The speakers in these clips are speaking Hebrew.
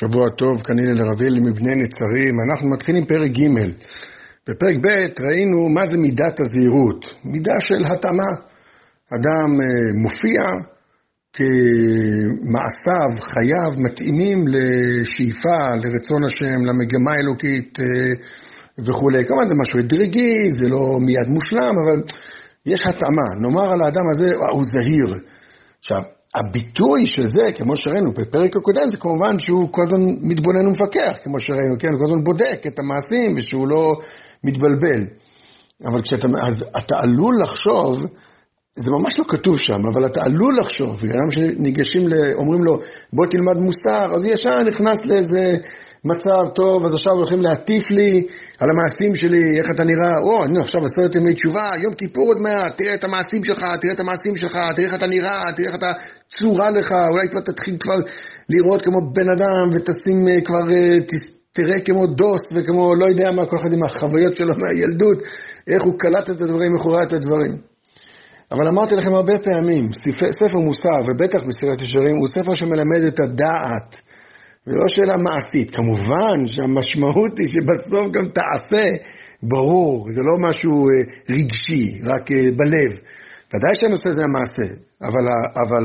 שבוע טוב, כנראה לרביל מבני נצרים. אנחנו מתחילים פרק ג'. בפרק ב' ראינו מה זה מידת הזהירות. מידה של התאמה. אדם אה, מופיע כמעשיו, חייו, מתאימים לשאיפה, לרצון השם, למגמה האלוקית אה, וכולי. כמובן זה משהו אדרגי, זה לא מיד מושלם, אבל יש התאמה. נאמר על האדם הזה, הוא זהיר. עכשיו, הביטוי של זה, כמו שראינו בפרק הקודם, זה כמובן שהוא כל הזמן מתבונן ומפקח, כמו שראינו, כן? הוא כל הזמן בודק את המעשים ושהוא לא מתבלבל. אבל כשאתה, אז אתה עלול לחשוב, זה ממש לא כתוב שם, אבל אתה עלול לחשוב, גם כשניגשים, אומרים לו, בוא תלמד מוסר, אז ישר נכנס לאיזה מצב טוב, אז עכשיו הולכים להטיף לי על המעשים שלי, איך אתה נראה, או, נו, עכשיו עשרת ימי תשובה, יום כיפור עוד מעט, תראה את המעשים שלך, תראה את המעשים שלך, תראה איך אתה נראה, תראה איך אתה צורה לך, אולי כבר תתחיל כבר לראות כמו בן אדם, ותשים אה, כבר, אה, תראה כמו דוס, וכמו לא יודע מה, כל אחד עם החוויות שלו מהילדות, איך הוא קלט את הדברים, איך הוא ראה את הדברים. אבל אמרתי לכם הרבה פעמים, ספר מוסר, ובטח בסרט ישרים, הוא ספר שמלמד את הדעת. זה לא שאלה מעשית. כמובן שהמשמעות היא שבסוף גם תעשה, ברור, זה לא משהו אה, רגשי, רק אה, בלב. ודאי שהנושא זה המעשה, אבל, אבל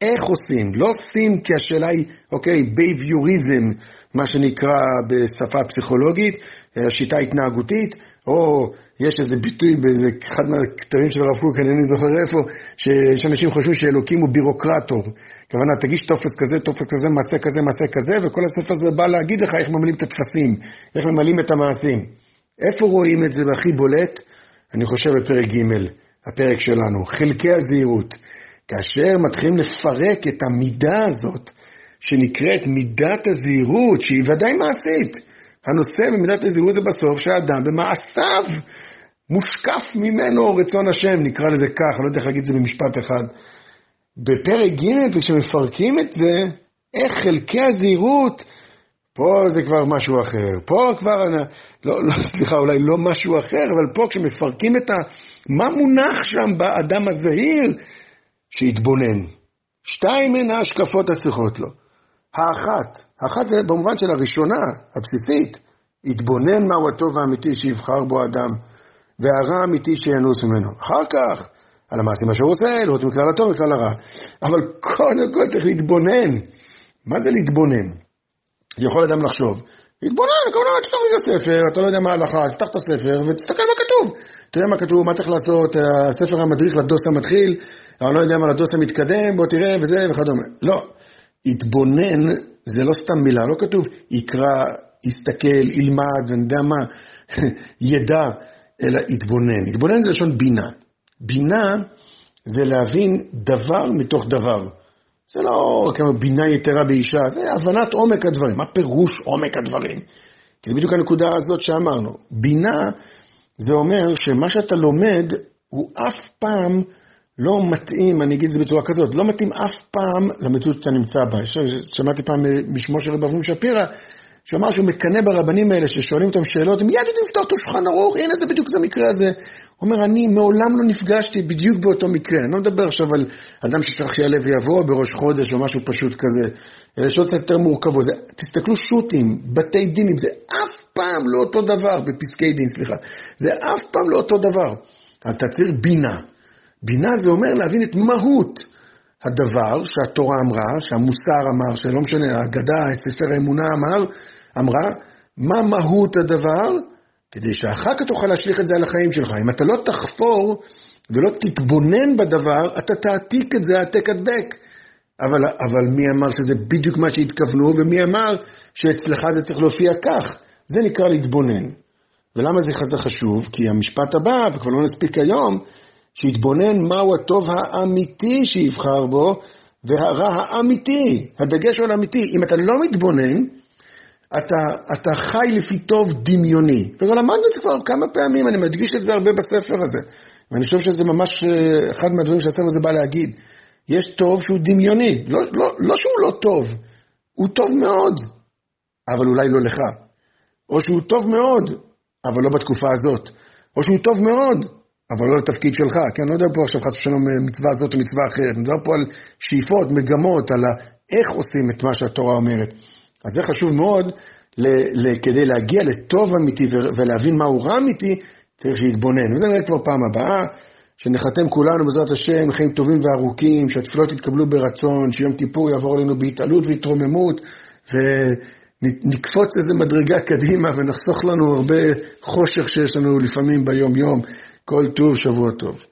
איך עושים, לא עושים כי השאלה היא, אוקיי, בייביוריזם, מה שנקרא בשפה פסיכולוגית, אה, שיטה התנהגותית, או יש איזה ביטוי באיזה אחד מהכתבים של הרב קוק, אני לא זוכר איפה, שיש אנשים חושבים שאלוקים הוא בירוקרטור. כוונה, תגיש טופס כזה, טופס כזה, מעשה כזה, מעשה כזה, וכל הספר הזה בא להגיד לך איך ממלאים את הטפסים, איך ממלאים את המעשים. איפה רואים את זה הכי בולט? אני חושב בפרק ג', הפרק שלנו, חלקי הזהירות. כאשר מתחילים לפרק את המידה הזאת, שנקראת מידת הזהירות, שהיא ודאי מעשית. הנושא במידת הזהירות זה בסוף שהאדם במעשיו מושקף ממנו רצון השם, נקרא לזה כך, אני לא יודע איך להגיד את זה במשפט אחד. בפרק ג' כשמפרקים את זה, איך חלקי הזהירות, פה זה כבר משהו אחר. פה כבר, לא, לא, סליחה, אולי לא משהו אחר, אבל פה כשמפרקים את ה... מה מונח שם באדם הזהיר? שיתבונן. שתיים מן ההשקפות הצריכות לו. האחת, האחת זה במובן של הראשונה, הבסיסית, יתבונן מהו הטוב האמיתי שיבחר בו אדם, והרע האמיתי שינוס ממנו. אחר כך, על המעשים אשר הוא עושה, לראות מכלל הטוב ומכלל הרע. אבל קודם כל צריך להתבונן. מה זה להתבונן? יכול אדם לחשוב, להתבונן, כמובן, תפתח לי את הספר, אתה לא יודע מה ההלכה, תפתח את הספר ותסתכל מה כתוב. יודע מה כתוב, מה צריך לעשות, הספר המדריך לדוס המתחיל, אני לא יודע מה לדוס המתקדם, בוא תראה וזה וכדומה. לא, התבונן זה לא סתם מילה, לא כתוב יקרא, יסתכל, ילמד, אני יודע מה, ידע, אלא התבונן. התבונן זה לשון בינה. בינה זה להבין דבר מתוך דבר. זה לא כמו בינה יתרה באישה, זה הבנת עומק הדברים. מה פירוש עומק הדברים? כי זה בדיוק הנקודה הזאת שאמרנו. בינה זה אומר שמה שאתה לומד הוא אף פעם לא מתאים, אני אגיד את זה בצורה כזאת, לא מתאים אף פעם למציאות שאתה נמצא בה. שמעתי פעם משמו של רב אברהם שפירא, שאמר שהוא מקנא ברבנים האלה ששואלים אותם שאלות, הם מיד יודעים לפתוח את השולחן ערוך, הנה זה בדיוק זה המקרה הזה. הוא אומר, אני מעולם לא נפגשתי בדיוק באותו מקרה. אני לא מדבר עכשיו על אדם ששכח יעלה ויבוא בראש חודש או משהו פשוט כזה. אלה שעות קצת יותר מורכבות. זה, תסתכלו שו"תים, בתי דינים, זה אף פעם לא אותו דבר, בפסקי דין, סליחה. זה אף פעם לא אותו דבר. אז צריך בינה. בינה זה אומר להבין את מהות הדבר שהתורה אמרה, שהמוסר אמר, שלא משנה, ההגדה, ספר האמונה אמר, אמרה, מה מהות הדבר, כדי שאחר כך תוכל להשליך את זה על החיים שלך. אם אתה לא תחפור ולא תתבונן בדבר, אתה תעתיק את זה העתק הדבק. אבל, אבל מי אמר שזה בדיוק מה שהתכוונו, ומי אמר שאצלך זה צריך להופיע כך? זה נקרא להתבונן. ולמה זה חזה חשוב? כי המשפט הבא, וכבר לא נספיק היום, שיתבונן מהו הטוב האמיתי שיבחר בו, והרע האמיתי, הדגש הוא על אמיתי. אם אתה לא מתבונן, אתה, אתה חי לפי טוב דמיוני. וגם למדנו את זה כבר כמה פעמים, אני מדגיש את זה הרבה בספר הזה. ואני חושב שזה ממש אה, אחד מהדברים שהספר הזה בא להגיד. יש טוב שהוא דמיוני, לא, לא, לא שהוא לא טוב, הוא טוב מאוד, אבל אולי לא לך. או שהוא טוב מאוד, אבל לא בתקופה הזאת. או שהוא טוב מאוד, אבל לא לתפקיד שלך, כי אני לא יודע פה עכשיו חס ושלום מצווה זאת או מצווה אחרת, אני מדבר פה על שאיפות, מגמות, על איך עושים את מה שהתורה אומרת. אז זה חשוב מאוד, ל, ל, כדי להגיע לטוב אמיתי ולהבין מהו רע אמיתי, צריך להתבונן. וזה נראה כבר פעם הבאה, שנחתם כולנו בעזרת השם חיים טובים וארוכים, שהתפילות יתקבלו ברצון, שיום כיפור יעבור עלינו בהתעלות והתרוממות, ונקפוץ איזה מדרגה קדימה ונחסוך לנו הרבה חושך שיש לנו לפעמים ביום-יום. כל טוב, שבוע טוב.